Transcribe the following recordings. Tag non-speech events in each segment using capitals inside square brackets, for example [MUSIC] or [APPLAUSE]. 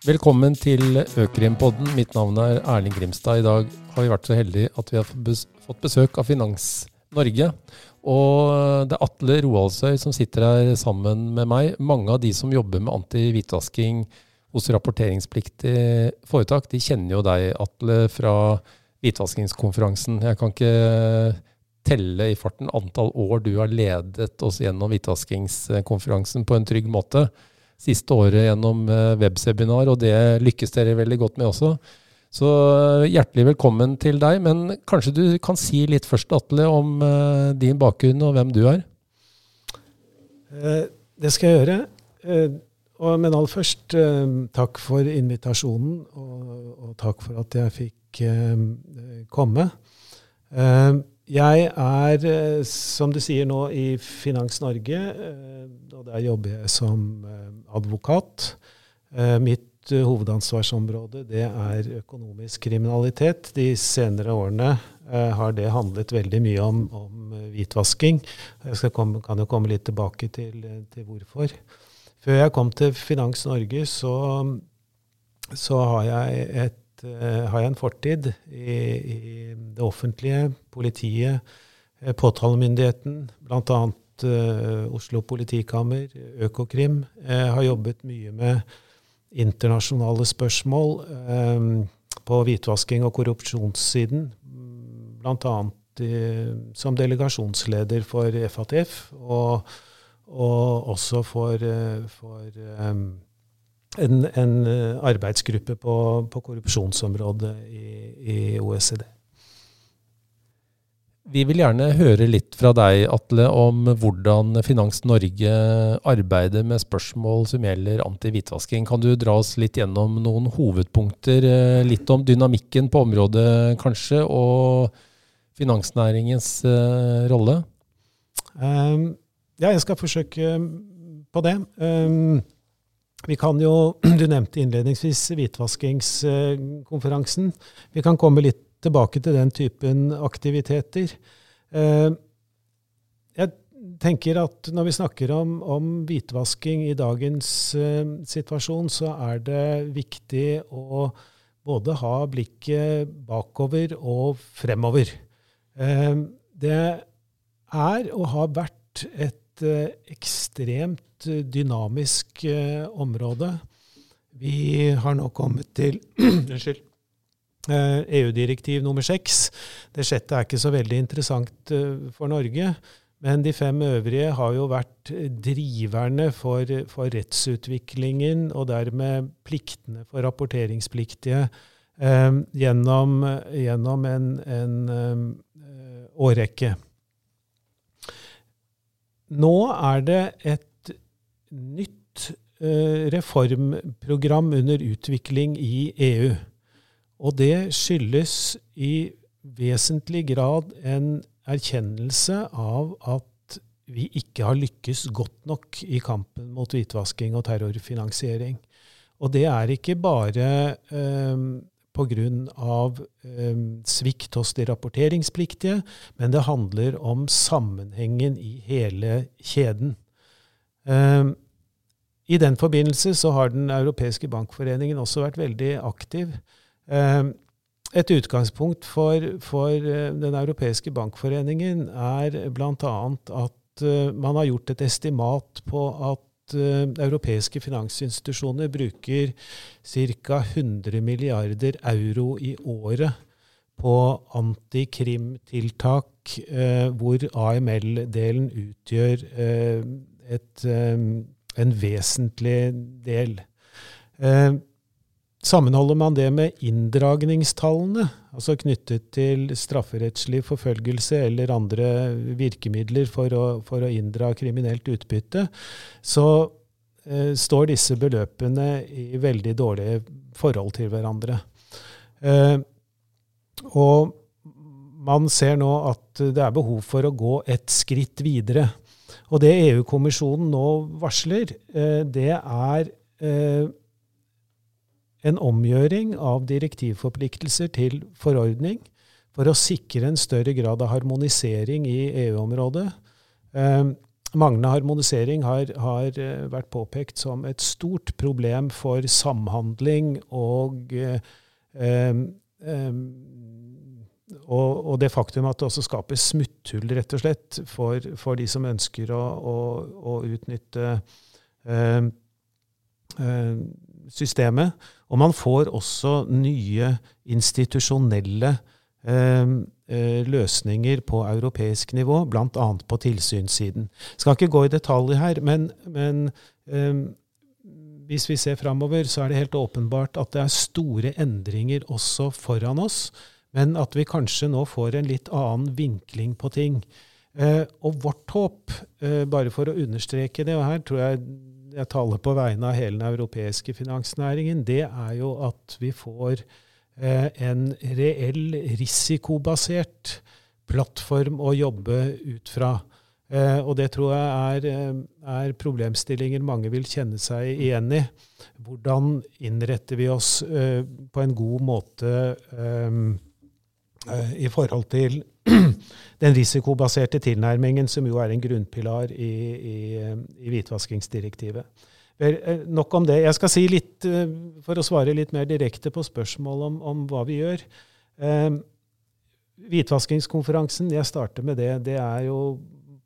Velkommen til Økrimpodden. Mitt navn er Erling Grimstad. I dag har vi vært så heldige at vi har fått besøk av Finans Norge. Og det er Atle Roaldsøy som sitter her sammen med meg. Mange av de som jobber med anti-hvitvasking hos rapporteringspliktig foretak, de kjenner jo deg, Atle, fra hvitvaskingskonferansen. Jeg kan ikke telle i farten antall år du har ledet oss gjennom hvitvaskingskonferansen på en trygg måte siste året gjennom eh, webseminar, og det lykkes dere veldig godt med også. Så eh, hjertelig velkommen til deg. Men kanskje du kan si litt først, Atle, om eh, din bakgrunn og hvem du er? Det skal jeg gjøre. Men aller først, takk for invitasjonen, og takk for at jeg fikk komme. Jeg er, eh, som du sier nå, i Finans Norge, eh, og der jobber jeg som eh, advokat. Mitt hovedansvarsområde det er økonomisk kriminalitet. De senere årene har det handlet veldig mye om, om hvitvasking. Jeg komme, kan jo komme litt tilbake til, til, hvorfor. Før jeg kom til Finans Norge, så, så har jeg et har jeg en fortid i, i, det offentlige, politiet, uh, påtalemyndigheten, bl.a. Uh, Oslo politikammer, Økokrim. Jeg har jobbet mye med internasjonale spørsmål på hvitvasking og korrupsjonssiden, bl.a. som delegasjonsleder for FATF, og, og også for, for um, en, en eh, arbeidsgruppe på, på korrupsjonsområdet i, i, OECD. Vi vil gjerne høre litt fra deg, Atle, om hvordan Finans Norge arbeider med spørsmål som gjelder anti-hvitvasking. Kan du dra oss litt gjennom noen hovedpunkter? Eh, litt om dynamikken på området, kanskje, og finansnæringens uh, rolle? Um, ja, jeg skal forsøke på det. Um, vi kan jo, [CLEARS THROAT] Du nevnte innledningsvis hvitvaskingskonferansen. Vi kan komme litt tilbake til den typen aktiviteter. Eh, jeg tenker at når vi snakker om, om hvitvasking i dagens eh, situasjon, så er det viktig å både ha blikket bakover og fremover. Eh, det er og har vært et ekstremt Eh, dynamisk eh, område. Vi har nå kommet til [CLEARS THROAT] Unnskyld. EU-direktiv eh, nummer seks. Det sjette er ikke så veldig interessant for Norge. Men de fem øvrige har jo vært driverne for, for rettsutviklingen, og dermed pliktene for rapporteringspliktige eh, gjennom, gjennom, en, en eh, årrekke. Nå er det et nytt eh, reformprogram under utvikling i EU. Og det skyldes i vesentlig grad en erkjennelse av at vi ikke har lykkes godt nok i kampen mot hvitvasking og terrorfinansiering. Og det er ikke bare um, pga. Um, svikt hos de rapporteringspliktige, men det handler om sammenhengen i hele kjeden. Um, I den forbindelse så har Den europeiske bankforeningen også vært veldig aktiv. Um, et utgangspunkt for, for uh, Den europeiske bankforeningen er bl.a. at uh, man har gjort et estimat på at uh, europeiske finansinstitusjoner bruker ca. 100 milliarder euro i året på antikrimtiltak, hvor AML-delen utgjør et, ehm, en vesentlig del. Ehm, sammenholder man det med inndragningstallene, altså knyttet til strafferettslig forfølgelse eller andre virkemidler for å, for å inndra kriminelt utbytte, så eh, står disse beløpene i veldig dårlige forhold til hverandre. Eh, og man ser nå at det er behov for å gå et skritt videre. Og det EU-kommisjonen nå varsler, eh, det er eh, en omgjøring av direktivforpliktelser til forordning for å sikre en større grad av harmonisering i EU-området. Eh, manglende harmonisering har, har, vært påpekt som et stort problem for samhandling og eh, og, og, det faktum at det også skaper smutthull, rett og slett, for, for de som ønsker å, å, å utnytte eh, eh, systemet. Og man får også nye institusjonelle eh, eh løsninger på europeisk nivå, bl.a. på tilsynssiden. Skal ikke gå i detalj her, men, men eh, hvis vi ser framover, så er det helt åpenbart at det er store endringer også foran oss men at vi kanskje nå får en litt annen vinkling på ting. Eh, og vårt håp, eh, bare for å understreke det, og her tror jeg jeg taler på vegne av hele den europeiske finansnæringen, det er jo at vi får eh, en reell risikobasert plattform å jobbe ut fra. Eh, og det tror jeg er, eh, er, problemstillinger mange vil kjenne seg igjen i. Hvordan innretter vi oss eh, på en god måte Eh, i forhold til [CLEARS THROAT] den risikobaserte tilnærmingen, som jo er en grunnpilar i, i, i hvitvaskingsdirektivet. Eh, nok om det. Jeg skal si litt, eh, for å svare litt mer direkte på spørsmål om, om hva vi gjør. hvitvaskingskonferansen, jeg starter med det, det er jo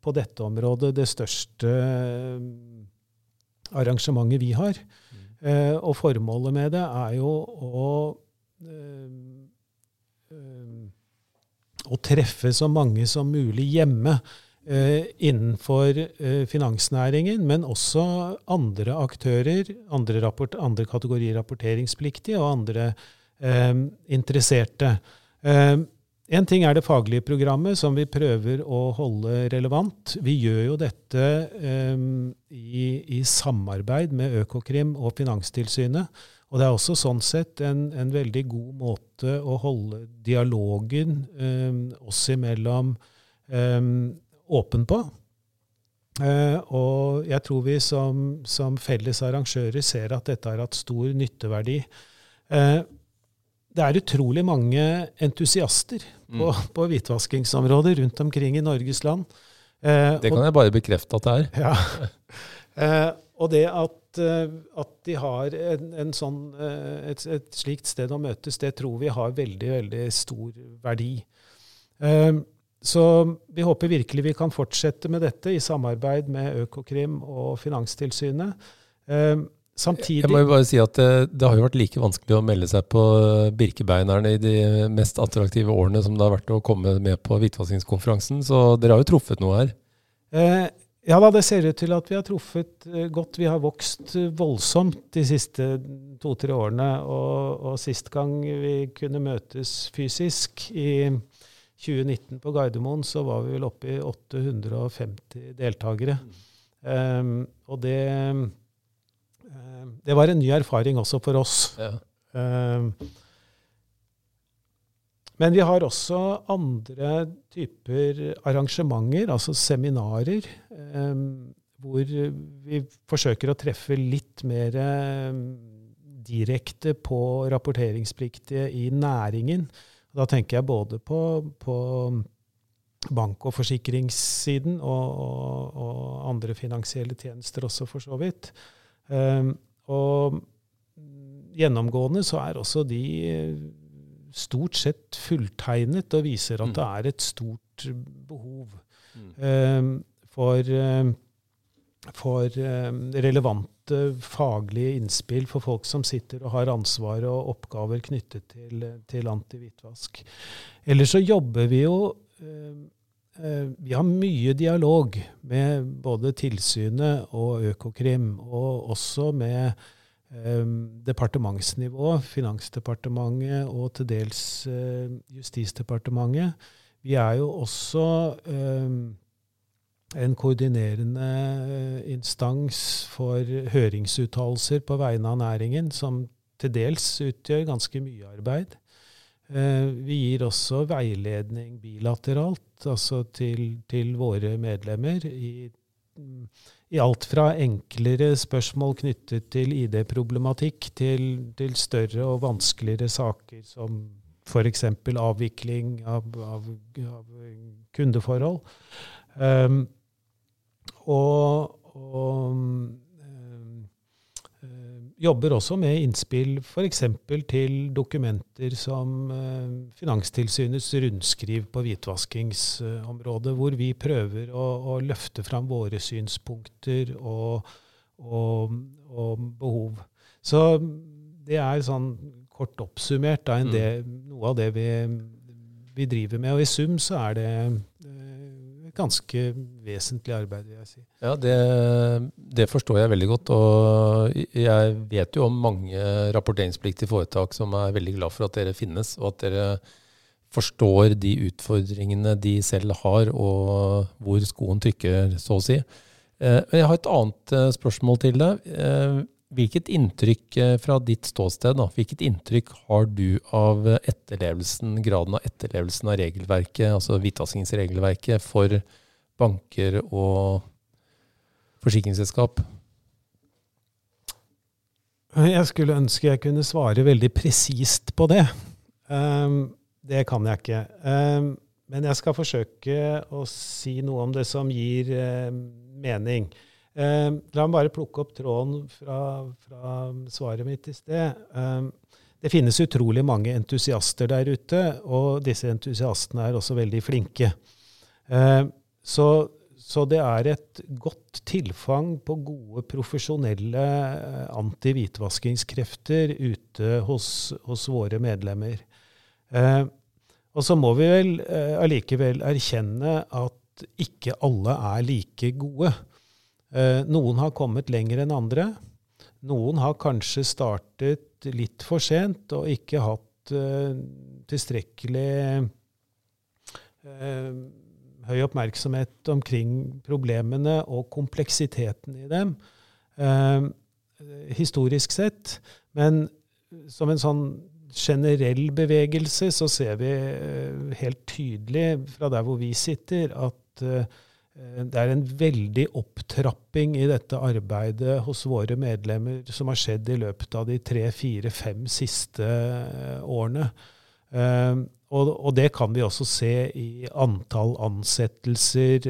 på dette området det største arrangementet vi har. Og formålet med det er jo å å treffe så mange som mulig hjemme eh, innenfor eh, finansnæringen, men også andre aktører, andre, rapport, andre kategorier rapporteringspliktige og andre eh, interesserte. En ting er det faglige programmet, som vi prøver å holde relevant. Vi gjør jo dette um, i, i samarbeid med Økokrim og Finanstilsynet. Og det er også sånn sett en, en veldig god måte å holde dialogen eh, oss imellom eh, åpen på. Eh, og jeg tror vi som, som, felles arrangører ser at dette har hatt stor nytteverdi. Uh, det er utrolig mange entusiaster mm. på, på hvitvaskingsområdet rundt omkring i Norges land. Uh, det kan og, jeg bare bekrefte at det er. Ja. [LAUGHS] og det at Eh, at, de har en, en sånn, eh, et, et, slikt sted å møtes, det tror vi har veldig, veldig stor verdi. Eh, så vi håper virkelig vi kan fortsette med dette i samarbeid med Økokrim og Finanstilsynet. Samtidig Jeg må jo bare si at det, det, har jo vært like vanskelig å melde seg på Birkebeinerne i de mest attraktive årene som det har vært å komme med på hvitvaskingskonferansen, så dere har jo truffet noe her. Ja da, det ser ut til at vi har truffet eh, godt. Vi har vokst eh, voldsomt de siste to-tre årene. Og, og, sist gang vi kunne møtes fysisk, i 2019 på Gardermoen, så var vi vel oppe i 850 deltakere. Um, og det, um, det var en ny erfaring også for oss. Ja. Um, men vi har også andre typer arrangementer, altså seminarer, eh, hvor vi forsøker å treffe litt mer eh, direkte på rapporteringspliktige i næringen. Da tenker jeg både på, på bank- og forsikringssiden og, og, og, andre finansielle tjenester også, for så vidt. Um, og gjennomgående så er også de stort sett fulltegnet og viser at mm. det er et stort behov mm. um, for, um, for relevante faglige innspill for folk som sitter og har ansvar og oppgaver knyttet til, til antihvitvask. Ellers så jobber vi jo vi har mye dialog med både tilsynet og Økokrim, og også med departementsnivå, Finansdepartementet og til dels eh, Justisdepartementet. Vi er jo også ehm, en koordinerende eh, instans for høringsuttalelser på vegne av næringen, som til dels utgjør ganske mye arbeid. Eh, vi gir også veiledning bilateralt, altså til, til våre medlemmer i i alt fra enklere spørsmål knyttet til ID-problematikk, til, til, større og vanskeligere saker som f.eks. avvikling av, av, av kundeforhold. Um, og, og jobber også med innspill f.eks. til dokumenter som Finanstilsynets rundskriv på hvitvaskingsområdet, hvor vi prøver å, å løfte fram våre synspunkter og, og, og, behov. Så det er sånn kort oppsummert da, mm. det, noe av det vi, vi, driver med. Og i sum så er det eh, ganske vesentlig arbeid, vil jeg si. Ja, det, det, forstår jeg veldig godt. Og jeg vet jo om mange rapporteringspliktige foretak som er veldig glad for at dere finnes, og at dere forstår de utfordringene de selv har, og hvor skoen trykker, så å si. Men jeg har et annet eh, spørsmål til deg. Hvilket inntrykk eh, fra ditt ståsted, da, hvilket inntrykk har du av etterlevelsen, graden av etterlevelsen av regelverket, altså hvitvaskingsregelverket, for banker og forsikringsselskap? Jeg skulle ønske jeg kunne svare veldig presist på det. Um, det kan jeg ikke. Um, men jeg skal forsøke å si noe om det som gir um, mening. Eh, la meg bare plukke opp tråden fra, fra svaret mitt i sted. Eh, det finnes utrolig mange entusiaster der ute, og disse entusiastene er også veldig flinke. Eh, så, så, det er et godt tilfang på gode, profesjonelle eh, anti-hvitvaskingskrefter ute hos, hos, våre medlemmer. Eh, og så må vi vel eh, allikevel erkjenne at ikke alle er like gode. Eh, noen har kommet lenger enn andre. Noen har kanskje startet litt for sent og ikke hatt uh, tilstrekkelig uh, høy oppmerksomhet omkring problemene og kompleksiteten i dem, historisk sett. Men som en sånn generell bevegelse så ser vi helt tydelig fra der hvor vi sitter, at Eh, det er en veldig opptrapping i dette arbeidet hos våre medlemmer som har skjedd i løpet av de tre, fire, fem siste eh, årene. Eh, og, det kan vi også se i antall ansettelser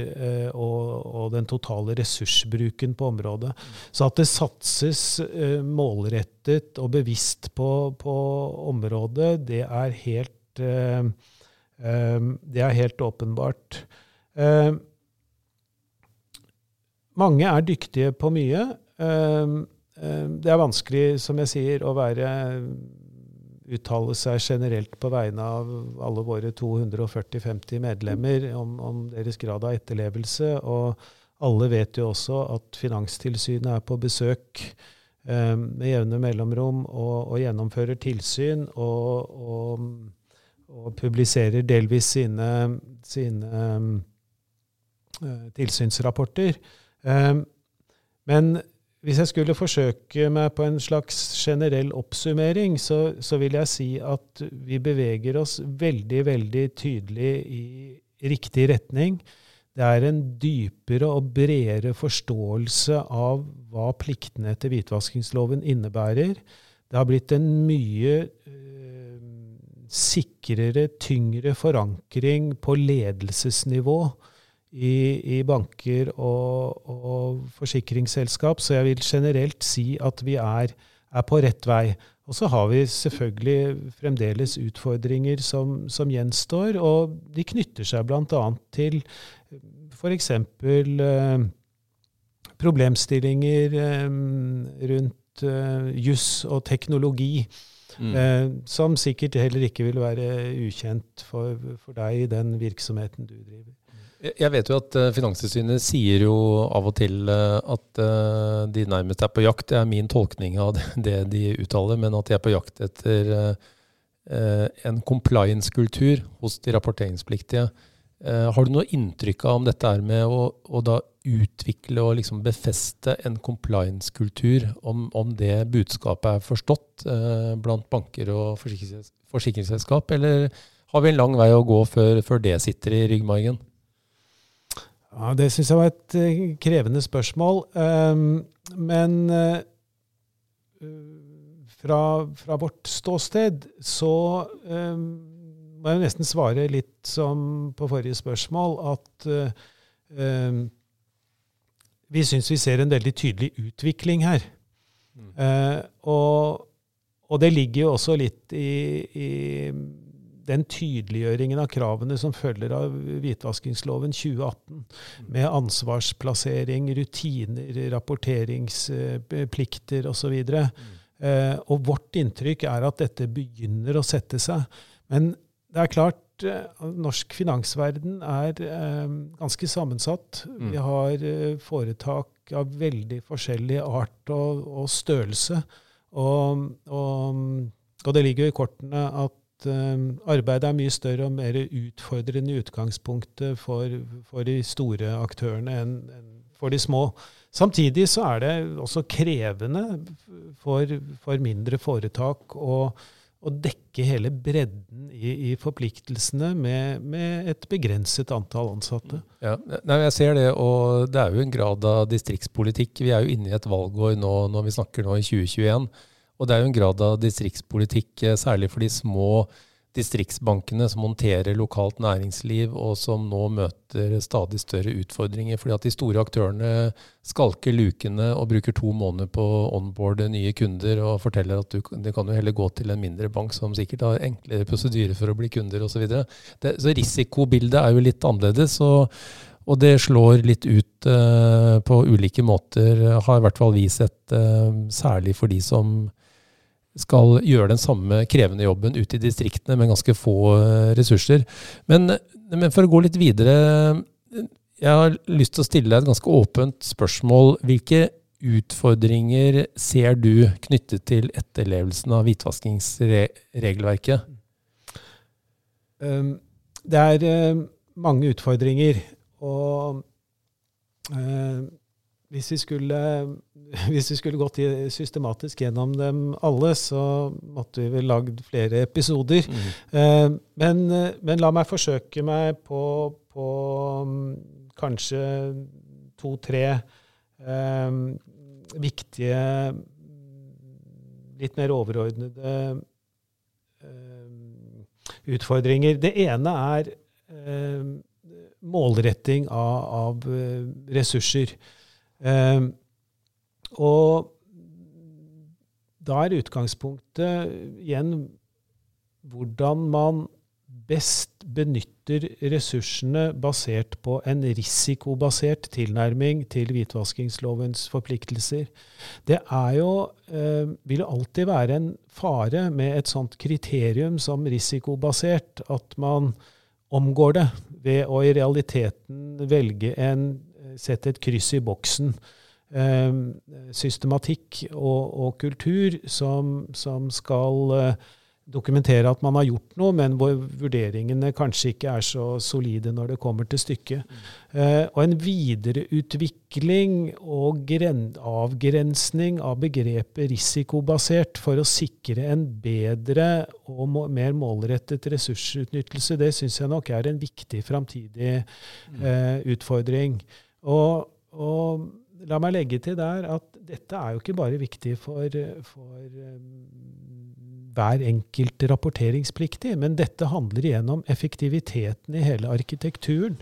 og, den totale ressursbruken på området. Så at det satses målrettet og bevisst på området, det er helt, det er helt åpenbart. Mange er dyktige på mye. Ehm, ehm, det er vanskelig, som jeg sier, å være uttale seg generelt på vegne av alle våre 240-50 medlemmer om, om, deres grad av etterlevelse. Og alle vet jo også at Finanstilsynet er på besøk eh, med jevne mellomrom og, og, gjennomfører tilsyn og, og, og publiserer delvis sine, sine eh, tilsynsrapporter. Ehm, men hvis jeg skulle forsøke meg på en slags generell oppsummering, så, så, vil jeg si at vi beveger oss veldig, veldig tydelig i riktig retning. Det er en dypere og bredere forståelse av hva pliktene etter hvitvaskingsloven innebærer. Det har blitt en mye øh, sikrere, tyngre forankring på ledelsesnivå i, i banker og, og, forsikringsselskap, så jeg vil generelt si at vi er, er på rett vei. Og så har vi selvfølgelig fremdeles utfordringer som, som gjenstår, og de knytter seg bl.a. til f.eks. Eh, problemstillinger eh, rundt eh, juss og teknologi. Mm. Eh, som sikkert heller ikke vil være ukjent for, for deg i den virksomheten du driver. Jeg vet jo at eh, Finanstilsynet sier jo av og til eh, at eh, de nærmest er på jakt. Det er min tolkning av det [LAUGHS] de uttaler, men at de er på jakt etter en compliance-kultur hos de rapporteringspliktige. Har du noe inntrykk av om dette er med å, å da utvikle og liksom befeste en compliance-kultur, om, om, det budskapet er forstått blant banker og forsikringsselskap, eller har vi en lang vei å gå før, før det sitter i ryggmargen? Ja, Det syns jeg var et uh, krevende spørsmål. Um, men uh, fra, fra, vårt ståsted så um, må jeg nesten svare litt som på forrige spørsmål, at um, vi syns vi ser en veldig tydelig utvikling her. Mm. Eh, og, og, det ligger jo også litt i, i, den tydeliggjøringen av kravene som følger av hvitvaskingsloven 2018, mm. med ansvarsplassering, rutiner, rapporteringsplikter osv. Mm. Eh, og vårt inntrykk er at dette begynner å sette seg. Men det er klart, Eh, norsk finansverden er eh, ganske sammensatt. Mm. Vi har eh, foretak av veldig forskjellig art og, og størrelse. Og, og, og, det ligger jo i kortene at arbeidet er mye større og mer utfordrende i utgangspunktet for, for de store aktørene enn en for de små. Samtidig så er det også krevende for, for mindre foretak å å dekke hele bredden i, i forpliktelsene med, med, et begrenset antall ansatte. Ja, nei, Jeg ser det, og det er jo en grad av distriktspolitikk. Vi er jo inne i et valgår nå når vi snakker nå i 2021. Og det er jo en grad av distriktspolitikk, eh, særlig for de små distriktsbankene som håndterer lokalt næringsliv, og som nå møter stadig større utfordringer. Fordi at de store aktørene skalker lukene og bruker to måneder på å onboarde nye kunder og forteller at du, det kan jo heller gå til en mindre bank som sikkert har enklere prosedyrer for å bli kunder osv. Så, videre. så risikobildet er jo litt annerledes. og og det slår litt ut uh, på ulike måter, har i hvert fall vi sett, uh, særlig for de som skal gjøre den samme krevende jobben ute i distriktene med ganske få eh, ressurser. Men, men, for å gå litt videre Jeg har lyst til å stille deg et ganske åpent spørsmål. Hvilke utfordringer ser du knyttet til etterlevelsen av hvitvaskingsregelverket? Um, det er uh, mange utfordringer. Og uh, hvis vi, skulle, [LAUGHS] hvis vi skulle gått systematisk gjennom dem alle, så måtte vi vel lagd flere episoder. Mm. Eh, men, men, la meg forsøke meg på, på um, kanskje to-tre eh, viktige, litt mer overordnede eh, utfordringer. Det ene er målretting av, av ressurser. Um, og da er utgangspunktet igjen hvordan man best benytter ressursene basert på en risikobasert tilnærming til hvitvaskingslovens forpliktelser. Det er jo, eh, vil alltid være en fare med et sånt kriterium som risikobasert, at man omgår det ved å i realiteten velge en sette et kryss i boksen. Eh, systematikk og, og kultur som, som skal eh, dokumentere at man har gjort noe, men hvor vurderingene kanskje ikke er så solide når det kommer til stykket. Mm. Eh, og en videreutvikling og avgrensning av begrepet risikobasert for å sikre en bedre og mer målrettet ressursutnyttelse, det syns jeg nok er en viktig framtidig mm. eh, utfordring. Og, og, la meg legge til der at dette er jo ikke bare viktig for, for um, hver enkelt rapporteringspliktig, men dette handler igjen om effektiviteten i hele arkitekturen.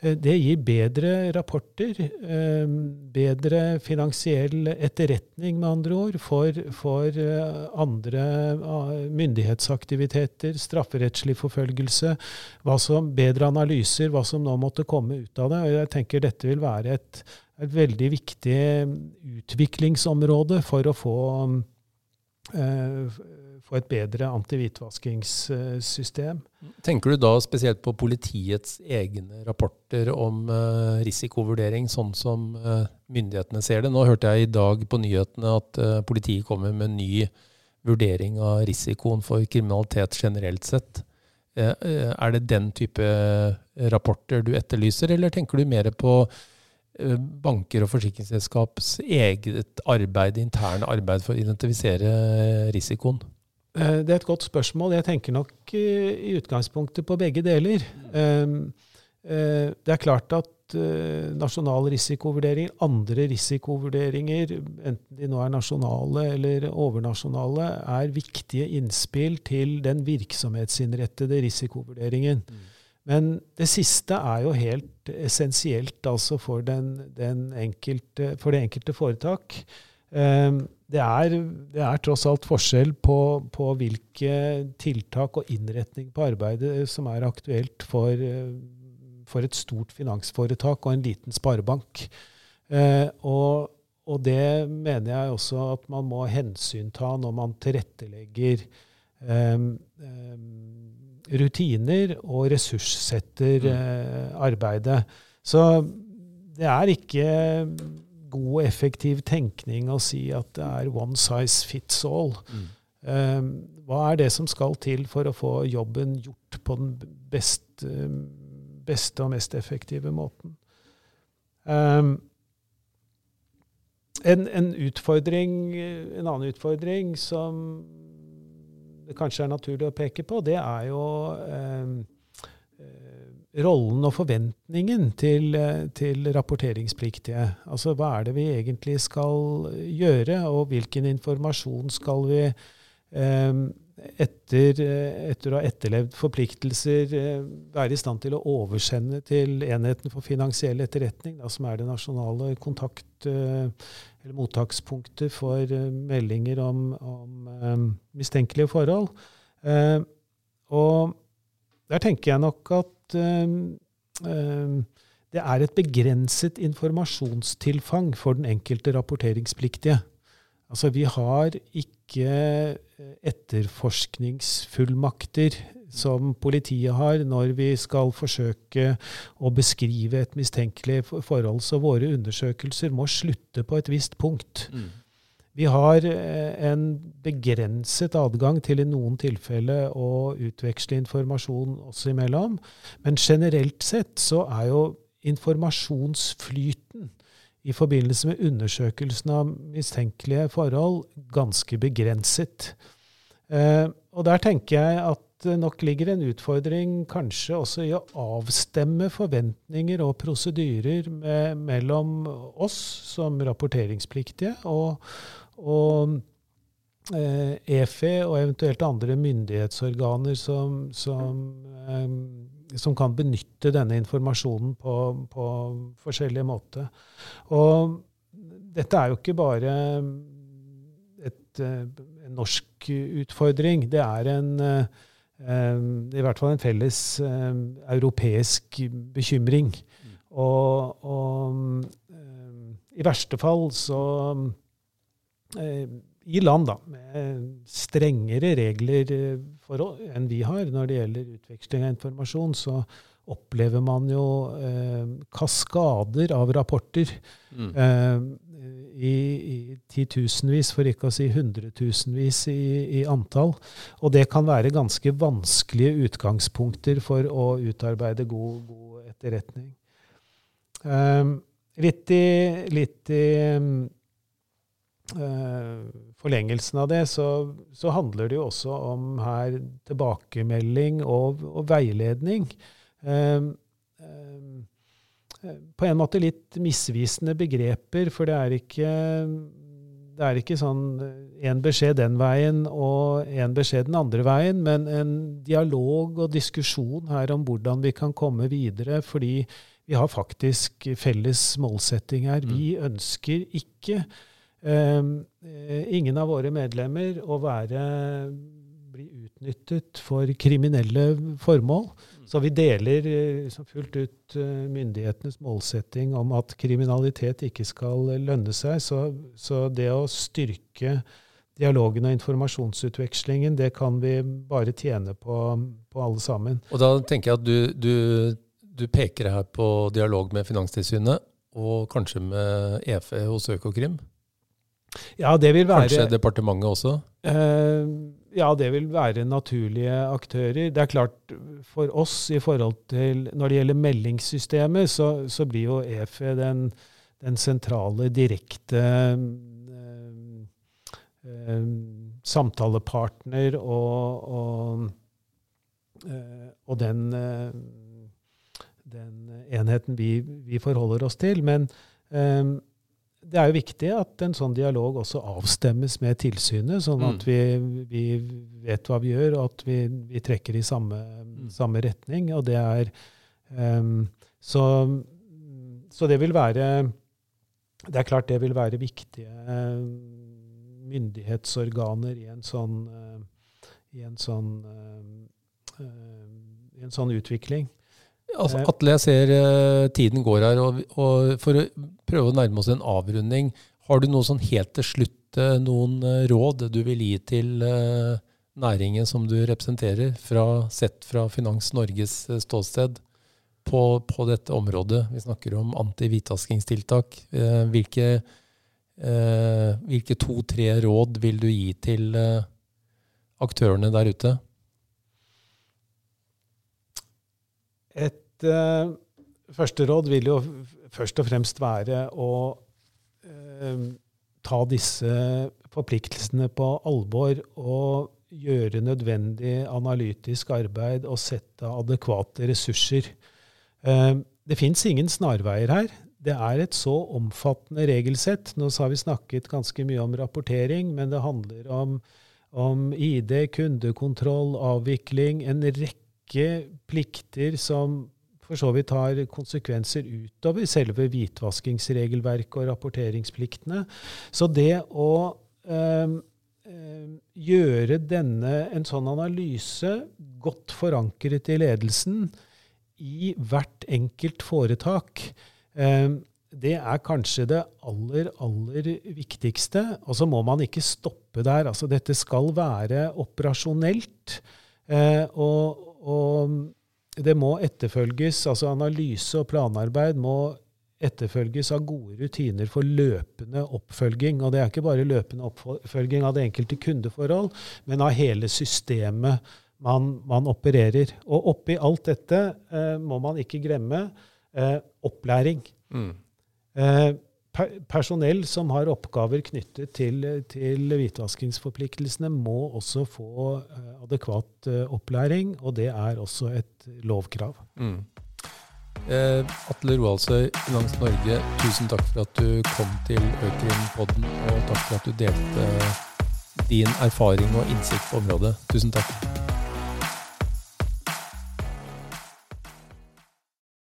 Eh, det gir bedre rapporter, um, bedre finansiell etterretning, med andre ord, for, for uh, andre myndighetsaktiviteter, strafferettslig forfølgelse, som, bedre analyser, hva som nå måtte komme ut av det. Og jeg tenker dette vil være et et veldig viktig utviklingsområde for å få, få et bedre antihvitvaskingssystem. Tenker du da spesielt på politiets egne rapporter om uh, risikovurdering, sånn som uh, myndighetene ser det? Nå hørte jeg i dag på nyhetene at politiet kommer med ny vurdering av risikoen for kriminalitet generelt sett. Er det den type rapporter du etterlyser, eller tenker du mer på Eh, banker og forsikringsselskaps eget arbeid, interne arbeid for å identifisere risikoen? Eh, det er et godt spørsmål. Jeg tenker nok i utgangspunktet på begge deler. Eh, det er klart at nasjonal risikovurdering, andre risikovurderinger, enten de nå er nasjonale eller overnasjonale, er viktige innspill til den virksomhetsinnrettede risikovurderingen. Mm. Men det siste er jo helt essensielt altså for, den, den enkelte, for det enkelte foretak. Um, det er, det er, tross alt forskjell på, på, hvilke tiltak og innretning på arbeidet som er aktuelt for, for et stort finansforetak og en liten sparebank. Eh, og, og, det mener jeg også at man må hensynta når man tilrettelegger eh, rutiner og ressurssetter mm. eh, arbeidet. Så det er ikke god, effektiv tenkning å si at det er one size fits all. Mm. Um, hva er det som skal til for å få jobben gjort på den best, beste og mest effektive måten? Um, en, en, utfordring, en annen utfordring som det kanskje er naturlig å peke på, det er jo um, rollen og forventningen til, til, rapporteringspliktige. Altså hva er det vi egentlig skal gjøre, og hvilken informasjon skal vi eh, etter, etter, å ha etterlevd forpliktelser eh, være i stand til å oversende til Enheten for finansiell etterretning, da, som er det nasjonale kontakt- eh, eller mottakspunktet for eh, meldinger om, om eh, mistenkelige forhold. Eh, og der tenker jeg nok at det er et begrenset informasjonstilfang for den enkelte rapporteringspliktige. Altså, vi har ikke etterforskningsfullmakter som politiet har når vi skal forsøke å beskrive et mistenkelig forhold. Så våre undersøkelser må slutte på et visst punkt. Mm. Vi har eh, en begrenset adgang til i noen tilfeller å utveksle informasjon oss imellom. Men generelt sett så er jo informasjonsflyten i forbindelse med undersøkelsen av mistenkelige forhold ganske begrenset. Eh, og der tenker jeg at det nok ligger en utfordring kanskje også i å avstemme forventninger og prosedyrer med, mellom oss som rapporteringspliktige og, og eh, EFE og eventuelt andre myndighetsorganer som, som, eh, som kan benytte denne informasjonen på, på forskjellige måter. Og dette er jo ikke bare et, eh, en norsk utfordring. Det er en, eh, i hvert fall en felles eh, europeisk bekymring. Mm. Og, og i verste fall så i land da, med strengere regler eh, for, enn vi har når det gjelder utveksling av informasjon, så opplever man jo eh, kaskader av rapporter. Mm. Eh, i, i, titusenvis, for ikke å si hundretusenvis i, i, antall. Og det kan være ganske vanskelige utgangspunkter for å utarbeide god, god etterretning. Um, litt i, litt i um, forlengelsen av det, så, så, handler det jo også om her tilbakemelding og, og veiledning. Um, um, på en måte litt misvisende begreper, for det er ikke, det er ikke sånn én beskjed den veien og én beskjed den andre veien, men en dialog og diskusjon her om hvordan vi kan komme videre. fordi vi har faktisk felles målsetting her. Vi mm. ønsker ikke eh, ingen av våre medlemmer å være, bli utnyttet for kriminelle formål. Mm. Så vi deler eh, fullt ut eh, myndighetenes målsetting om at kriminalitet ikke skal lønne seg. Så, så det å styrke dialogen og informasjonsutvekslingen, det kan vi bare tjene på, på alle sammen. Og da tenker jeg at du, du, du peker her på dialog med Finanstilsynet, og kanskje med EFE hos Økokrim? Ja, det vil være, Kanskje departementet også? Eh, ja, det vil være naturlige aktører. Det er klart, for oss i forhold til Når det gjelder meldingssystemet, så, så blir jo EFE den, den sentrale, direkte eh, eh, samtalepartner og, og, eh, og den, eh, den, enheten vi, vi, forholder oss til. Men eh, det er jo viktig at en sånn dialog også avstemmes med tilsynet, sånn at Mm. vi, vi vet hva vi gjør, og at vi, vi trekker i samme, samme retning. Og det er um, så, så det vil være Det er klart det vil være viktige eh, myndighetsorganer i en sånn, eh, i en sånn, eh, eh, i en sånn utvikling. Altså. Atle, jeg ser eh, tiden går her, og, og for å prøve å nærme oss en avrunding, har du noe sånn helt til slutt, eh, noen eh, råd du vil gi til næringen som du representerer, fra, sett fra Finans Norges ståsted på, på dette området? Vi snakker om antihvitvaskingstiltak. Hvilke hvilke to-tre råd vil du gi til aktørene der ute? Et eh, første råd vil jo først og fremst være å eh, ta disse forpliktelsene på alvor og gjøre nødvendig analytisk arbeid og sette adekvate ressurser. Eh, det fins ingen snarveier her. Det er et så omfattende regelsett. Nå har vi snakket ganske mye om rapportering, men det handler om, om ID, kundekontroll, avvikling, en rekke plikter som for så vidt har konsekvenser utover selve hvitvaskingsregelverket og rapporteringspliktene. Så det å øh, gjøre denne, en sånn analyse godt forankret i ledelsen i hvert enkelt foretak, eh, det er kanskje det aller, aller viktigste. Og så må man ikke stoppe der. Altså, dette skal være operasjonelt. Eh, og, og det må etterfølges, altså analyse og planarbeid må etterfølges av gode rutiner for løpende oppfølging. Og det er ikke bare løpende oppfølging av det enkelte kundeforhold, men av hele systemet man, man opererer. Og oppi alt dette eh, må man ikke glemme eh, opplæring. Eh, per personell som har oppgaver knyttet til, til hvitvaskingsforpliktelsene, må også få eh, adekvat eh, opplæring, og det er også et lovkrav. Mm. Eh, Atle Roaldsøy, Langs Norge, tusen takk for at du kom til Økrim-podden, og takk for at du delte din erfaring og innsikt på området. Tusen takk.